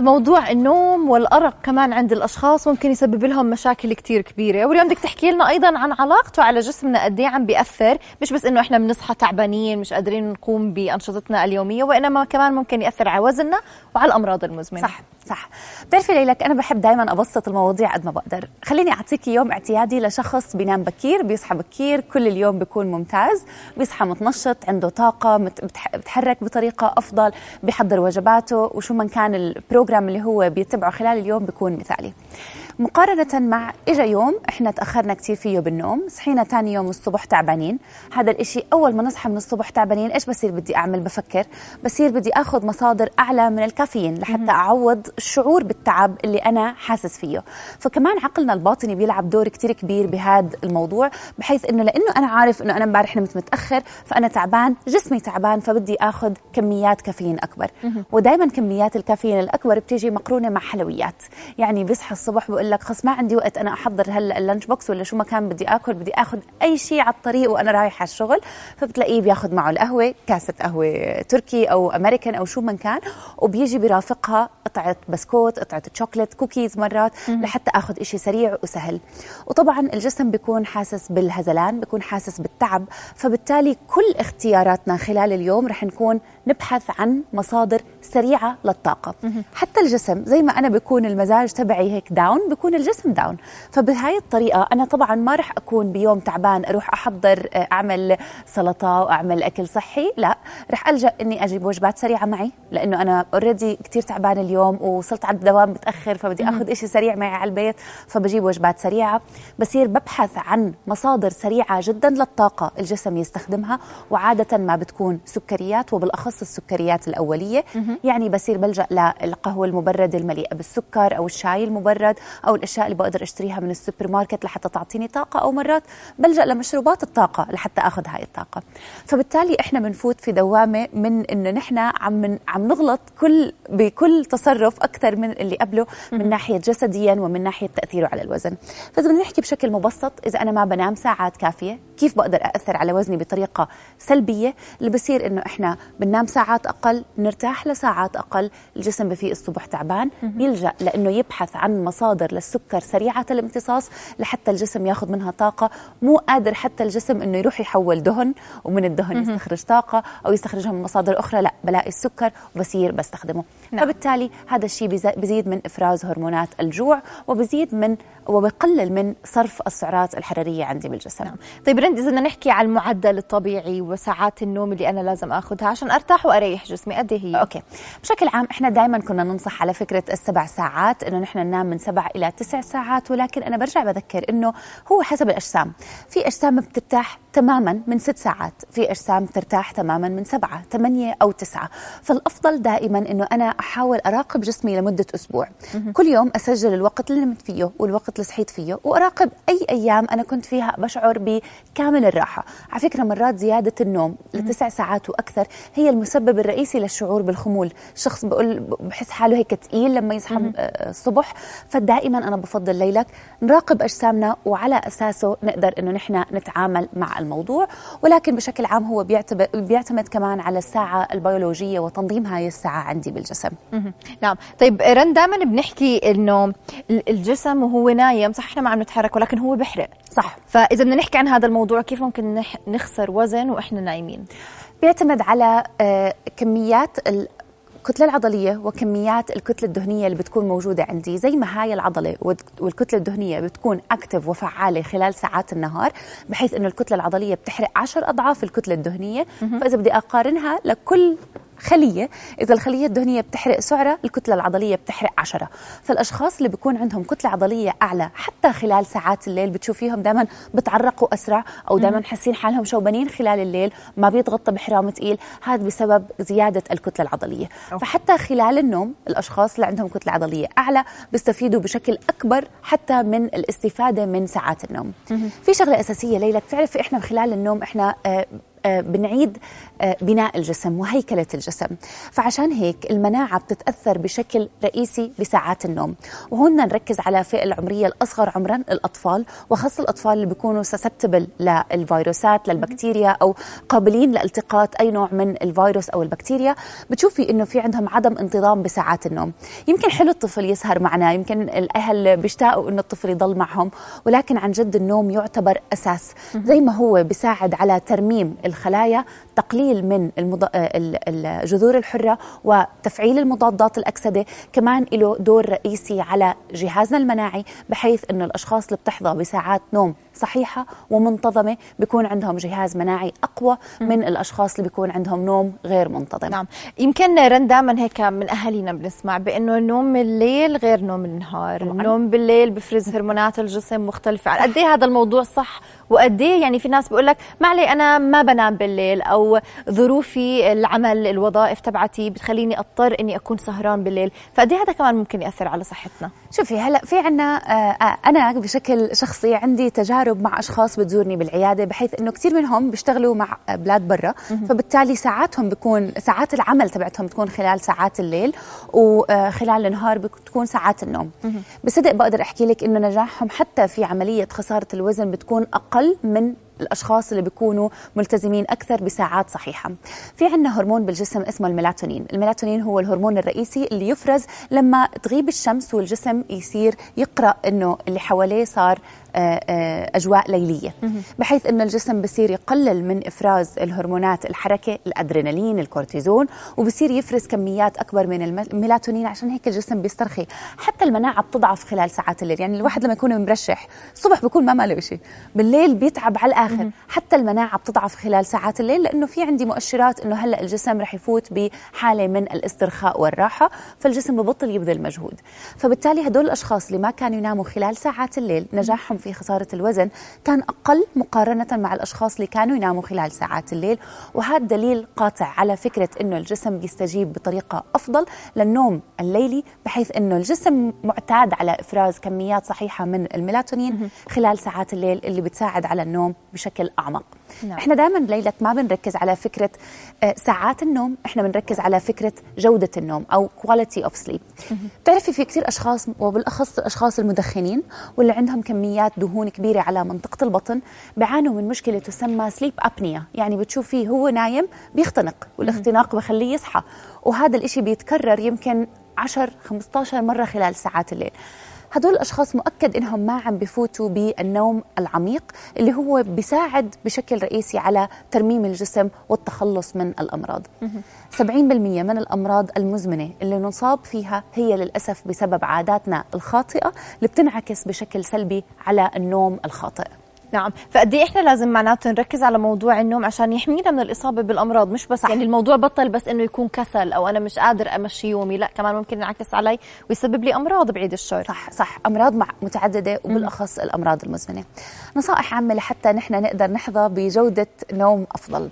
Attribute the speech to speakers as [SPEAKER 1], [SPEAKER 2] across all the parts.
[SPEAKER 1] موضوع النوم والأرق كمان عند الأشخاص ممكن يسبب لهم مشاكل كتير كبيرة. واليوم بدك تحكي لنا أيضا عن علاقته على جسمنا قد إيه عم بيأثر. مش بس إنه إحنا بنصحى تعبانين مش قادرين نقوم بأنشطتنا اليومية وإنما كمان ممكن يأثر على وزننا وعلى الأمراض المزمنة.
[SPEAKER 2] صح. صح. بتعرفي ليلك أنا بحب دائما أبسط المواضيع قد ما بقدر. خليني اعطيكي يوم اعتيادي لشخص بينام بكير بيصحى بكير كل اليوم بيكون ممتاز. بيصحى متنشط عنده طاقة بتحرك بطريقة أفضل بيحضر وجباته وشو من كان البروجرام اللي هو بيتبعه خلال اليوم بيكون مثالي. مقارنة مع إجا يوم إحنا تأخرنا كثير فيه بالنوم صحينا تاني يوم الصبح تعبانين. هذا الإشي أول ما نصحى من الصبح تعبانين إيش بصير بدي أعمل؟ بفكر. بصير بدي أخذ مصادر أعلى من الكافيين لحتى أعوض الشعور بالتعب اللي أنا حاسس فيه. فكمان عقلنا الباطني بيلعب دور كثير كبير بهذا الموضوع بحيث إنه لأنه أنا عارف إنه أنا امبارح نمت متأخر فأنا تعبان جسمي تعبان فبدي أخذ كميات كافيين أكبر. ودائما كميات الكافيين الأكبر بتيجي مقرونة مع حلويات. يعني بيصحى الصبح بقول لك خلص ما عندي وقت أنا أحضر هلا اللانش بوكس ولا شو ما كان بدي آكل بدي آخذ أي شيء على الطريق وأنا رايح على الشغل. فبتلاقيه بياخذ معه القهوة كاسة قهوة تركي أو أمريكان أو شو ما كان وبيجي برافقها قطعة بسكوت قطعة chocolate cookies مرات لحتى آخذ شيء سريع وسهل. وطبعا الجسم بيكون حاسس بالهزلان بيكون حاسس بالتعب فبالتالي كل اختياراتنا خلال اليوم رح نكون نبحث عن مصادر سريعة للطاقة. حتى الجسم زي ما أنا بكون المزاج تبعي هيك down بكون الجسم down فبهاي الطريقة أنا طبعا ما رح أكون بيوم تعبان أروح أحضر آه، أعمل سلطة وأعمل أكل صحي لا. رح ألجأ إني أجيب وجبات سريعة معي لأنه أنا already كثير تعبان اليوم وصلت على الدوام متأخر فبدي أخذ شيء سريع معي على البيت فبجيب وجبات سريعة. بصير ببحث عن مصادر سريعة جدا للطاقة الجسم يستخدمها وعادة ما بتكون سكريات وبالأخص السكريات الأولية. يعني بصير بلجا للقهوة المبرده المليئة بالسكر أو الشاي المبرد أو الأشياء اللي بقدر أشتريها من السوبر ماركت لحتى تعطيني طاقة أو مرات بلجأ لمشروبات الطاقة لحتى أخذ هاي الطاقة. فبالتالي إحنا بنفوت في دوامة من إنه نحن عم عم نغلط كل بكل تصرف أكثر من اللي قبله من ناحية جسديا ومن ناحية تأثيره على الوزن. فإذا بدنا نحكي بشكل مبسط إذا أنا ما بنام ساعات كافية كيف بقدر اثر على وزني بطريقة سلبية؟ اللي بصير إنه إحنا بننام ساعات أقل نرتاح لساعات أقل الجسم بفيق الصبح تعبان بيلجأ لأنه يبحث عن مصادر للسكر سريعة الامتصاص لحتى الجسم ياخذ منها طاقة. مو قادر حتى الجسم إنه يروح يحول دهن ومن الدهن يستخرج طاقة أو يستخرجها من مصادر أخرى لا بلاقي السكر وبصير بستخدمه. نعم. فبالتالي هذا الشيء بزيد من إفراز هرمونات الجوع وبزيد من وبقلل من صرف السعرات الحرارية عندي بالجسم. نعم.
[SPEAKER 1] طيب رند إذا بدنا نحكي على المعدل الطبيعي وساعات النوم اللي أنا لازم آخذها عشان أرتاح وأريح جسمي قد إيه هي؟
[SPEAKER 2] okay. بشكل عام إحنا دائما كنا ننصح على فكرة السبع ساعات إنه نحن ننام من سبع إلى تسع ساعات ولكن أنا برجع بذكر إنه هو حسب الأجسام. في أجسام بترتاح تماما من ست ساعات. في أجسام ترتاح تماما من سبعة ثمانية أو تسعة. فالأفضل دائما إنه أنا أحاول أراقب جسمي لمدة أسبوع. كل يوم أسجل الوقت اللي نمت فيه والوقت اللي صحيت فيه وأراقب أي أيام أنا كنت فيها بشعر بكامل الراحة. على فكرة مرات زيادة النوم لتسع ساعات وأكثر هي المسبب الرئيسي للشعور بالخمول. الشخص بقول بحس حاله هيك ثقيل لما يصحى الصبح. فدائما أنا بفضل ليلك نراقب أجسامنا وعلى أساسه نقدر إنه نحن نتعامل مع الموضوع ولكن بشكل عام هو بيعتمد بيعتمد كمان على الساعة البيولوجية وتنظيم هاي الساعة عندي بالجسم.
[SPEAKER 1] نعم. طيب رن دائما بنحكي إنه الجسم وهو نايم صح إحنا ما عم نتحرك ولكن هو بحرق.
[SPEAKER 2] صح.
[SPEAKER 1] فإذا بدنا نحكي عن هذا الموضوع كيف ممكن نخسر وزن وإحنا نايمين؟
[SPEAKER 2] بيعتمد على آه، كميات الكتلة العضلية وكميات الكتلة الدهنية اللي بتكون موجودة عندي زي ما هاي العضلة والكتلة الدهنية بتكون اكتف وفعالة خلال ساعات النهار بحيث إنه الكتلة العضلية بتحرق عشر أضعاف الكتلة الدهنية. فإذا بدي أقارنها لكل خلية. إذا الخلية الدهنية بتحرق سعرة الكتلة العضلية بتحرق عشرة. فالأشخاص اللي بيكون عندهم كتلة عضلية أعلى حتى خلال ساعات الليل بتشوفيهم دائما بتعرقوا أسرع أو دائما حاسين حالهم شوبانين خلال الليل ما بيتغطى بحرام ثقيل هذا بسبب زيادة الكتلة العضلية. أوه. فحتى خلال النوم الأشخاص اللي عندهم كتلة عضلية أعلى بيستفيدوا بشكل أكبر حتى من الاستفادة من ساعات النوم. في شغلة أساسية ليلى بتعرفي إحنا خلال النوم إحنا آه آه، بنعيد آه، بناء الجسم وهيكلة الجسم. فعشان هيك المناعة بتتأثر بشكل رئيسي بساعات النوم. وهون نركز على فئة العمرية الأصغر عمرا الأطفال وخاصة الأطفال اللي بيكونوا سسبتبل للفيروسات للبكتيريا أو قابلين لالتقاط أي نوع من الفيروس أو البكتيريا. بتشوفي إنه في عندهم عدم انتظام بساعات النوم. يمكن حلو الطفل يسهر معنا يمكن الأهل بيشتاقوا إنه الطفل يضل معهم ولكن عن جد النوم يعتبر أساس. زي ما هو بيساعد على ترميم الخلايا تقليل من المض... الجذور الحرة وتفعيل المضادات الأكسدة. كمان له دور رئيسي على جهازنا المناعي بحيث أنه الأشخاص اللي بتحظى بساعات نوم صحيحة ومنتظمة بيكون عندهم جهاز مناعي أقوى من الأشخاص اللي بيكون عندهم نوم غير منتظم.
[SPEAKER 1] نعم. يمكن رن دائما هيك من أهالينا بنسمع بأنه نوم الليل غير نوم النهار. طبعاً. النوم بالليل بفرز هرمونات الجسم مختلفة. قد إيه هذا الموضوع صح وقد إيه يعني في ناس بيقول لك ما علي أنا ما بنام بالليل أو ظروفي العمل الوظائف تبعتي بتخليني أضطر إني أكون سهران بالليل. فقد هذا كمان ممكن يأثر على صحتنا؟
[SPEAKER 2] شوفي هلأ في عنا آه, آه، أنا بشكل شخصي عندي تجارب مع أشخاص بتزورني بالعيادة بحيث إنه كثير منهم بيشتغلوا مع بلاد برا. فبالتالي ساعاتهم بيكون ساعات العمل تبعتهم بتكون خلال ساعات الليل وخلال النهار بتكون ساعات النوم. بصدق بقدر أحكي لك إنه نجاحهم حتى في عملية خسارة الوزن بتكون أقل من الأشخاص اللي بيكونوا ملتزمين أكثر بساعات صحيحة. في عندنا هرمون بالجسم اسمه الميلاتونين. الميلاتونين هو الهرمون الرئيسي اللي يفرز لما تغيب الشمس والجسم يصير يقرأ إنه اللي حواليه صار آه، آه، أجواء ليلية بحيث انه الجسم بصير يقلل من إفراز الهرمونات الحركة الأدرينالين الكورتيزون وبصير يفرز كميات أكبر من الميلاتونين عشان هيك الجسم بيسترخي. حتى المناعة بتضعف خلال ساعات الليل. يعني الواحد لما يكون مرشح الصبح بيكون ما ماله شيء بالليل بيتعب على الآخر. حتى المناعة بتضعف خلال ساعات الليل لأنه في عندي مؤشرات إنه هلأ الجسم رح يفوت بحالة من الاسترخاء والراحة فالجسم ببطل يبذل مجهود. فبالتالي هدول الأشخاص اللي ما كانوا يناموا خلال ساعات الليل نجاحهم في خسارة الوزن كان أقل مقارنة مع الأشخاص اللي كانوا يناموا خلال ساعات الليل وهذا دليل قاطع على فكرة أنه الجسم بيستجيب بطريقة أفضل للنوم الليلي بحيث أنه الجسم معتاد على إفراز كميات صحيحة من الميلاتونين خلال ساعات الليل اللي بتساعد على النوم بشكل أعمق. نعم. إحنا دائما ليلة ما بنركز على فكرة آه، ساعات النوم إحنا بنركز على فكرة جودة النوم أو quality of sleep. بتعرفي في كثير أشخاص وبالأخص الأشخاص المدخنين واللي عندهم كميات دهون كبيرة على منطقة البطن بيعانوا من مشكلة تسمى سليب أبنيا يعني بتشوفيه هو نايم بيختنق والاختناق بخليه يصحى. وهذا الإشي بيتكرر يمكن 10 15 مرة خلال ساعات الليل. هدول الأشخاص مؤكد إنهم ما عم بفوتوا بالنوم العميق اللي هو بيساعد بشكل رئيسي على ترميم الجسم والتخلص من الأمراض. 70% من الأمراض المزمنة اللي نصاب فيها هي للأسف بسبب عاداتنا الخاطئة اللي بتنعكس بشكل سلبي على النوم الخاطئ.
[SPEAKER 1] نعم. فقد إيه إحنا لازم معناته نركز على موضوع النوم عشان يحمينا من الإصابة بالأمراض مش بس صح. يعني الموضوع بطل بس إنه يكون كسل أو أنا مش قادر أمشي يومي لا كمان ممكن ينعكس علي ويسبب لي أمراض بعيد الشر.
[SPEAKER 2] صح صح. أمراض متعددة وبالأخص الأمراض المزمنة. نصائح عامة لحتى نحن نقدر نحظى بجودة نوم أفضل.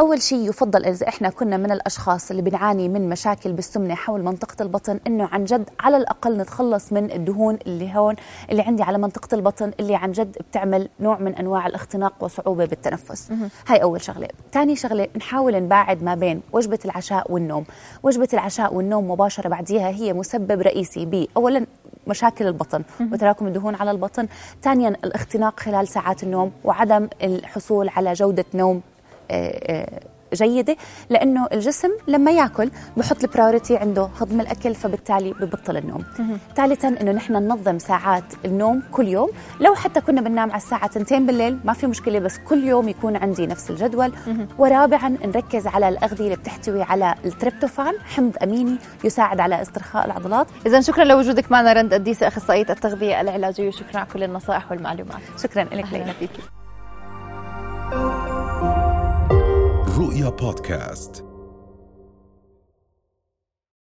[SPEAKER 2] أول شيء يفضل إذا إحنا كنا من الأشخاص اللي بنعاني من مشاكل بالسمنة حول منطقة البطن إنه عن جد على الأقل نتخلص من الدهون اللي هون اللي عندي على منطقة البطن اللي عن جد بتعمل نوع من أنواع الاختناق وصعوبة بالتنفس. هاي أول شغلة. ثاني شغلة نحاول نباعد ما بين وجبة العشاء والنوم. وجبة العشاء والنوم مباشرة بعديها هي مسبب رئيسي ب اولا مشاكل البطن وتراكم الدهون على البطن. ثانيا الاختناق خلال ساعات النوم وعدم الحصول على جودة نوم جيدة لأنه الجسم لما ياكل بحط البراورتي عنده هضم الأكل فبالتالي ببطل النوم. ثالثا أنه نحن ننظم ساعات النوم كل يوم. لو حتى كنا بننام على الساعة 2 بالليل ما في مشكلة بس كل يوم يكون عندي نفس الجدول. ورابعا نركز على الأغذية اللي بتحتوي على التريبتوفان حمض أميني يساعد على استرخاء العضلات.
[SPEAKER 1] إذا شكرا لوجودك معنا رند أديسة أخصائية التغذية العلاجية وشكرا على كل النصائح والمعلومات.
[SPEAKER 2] شكرا لك ليلى.
[SPEAKER 3] رؤيا بودكاست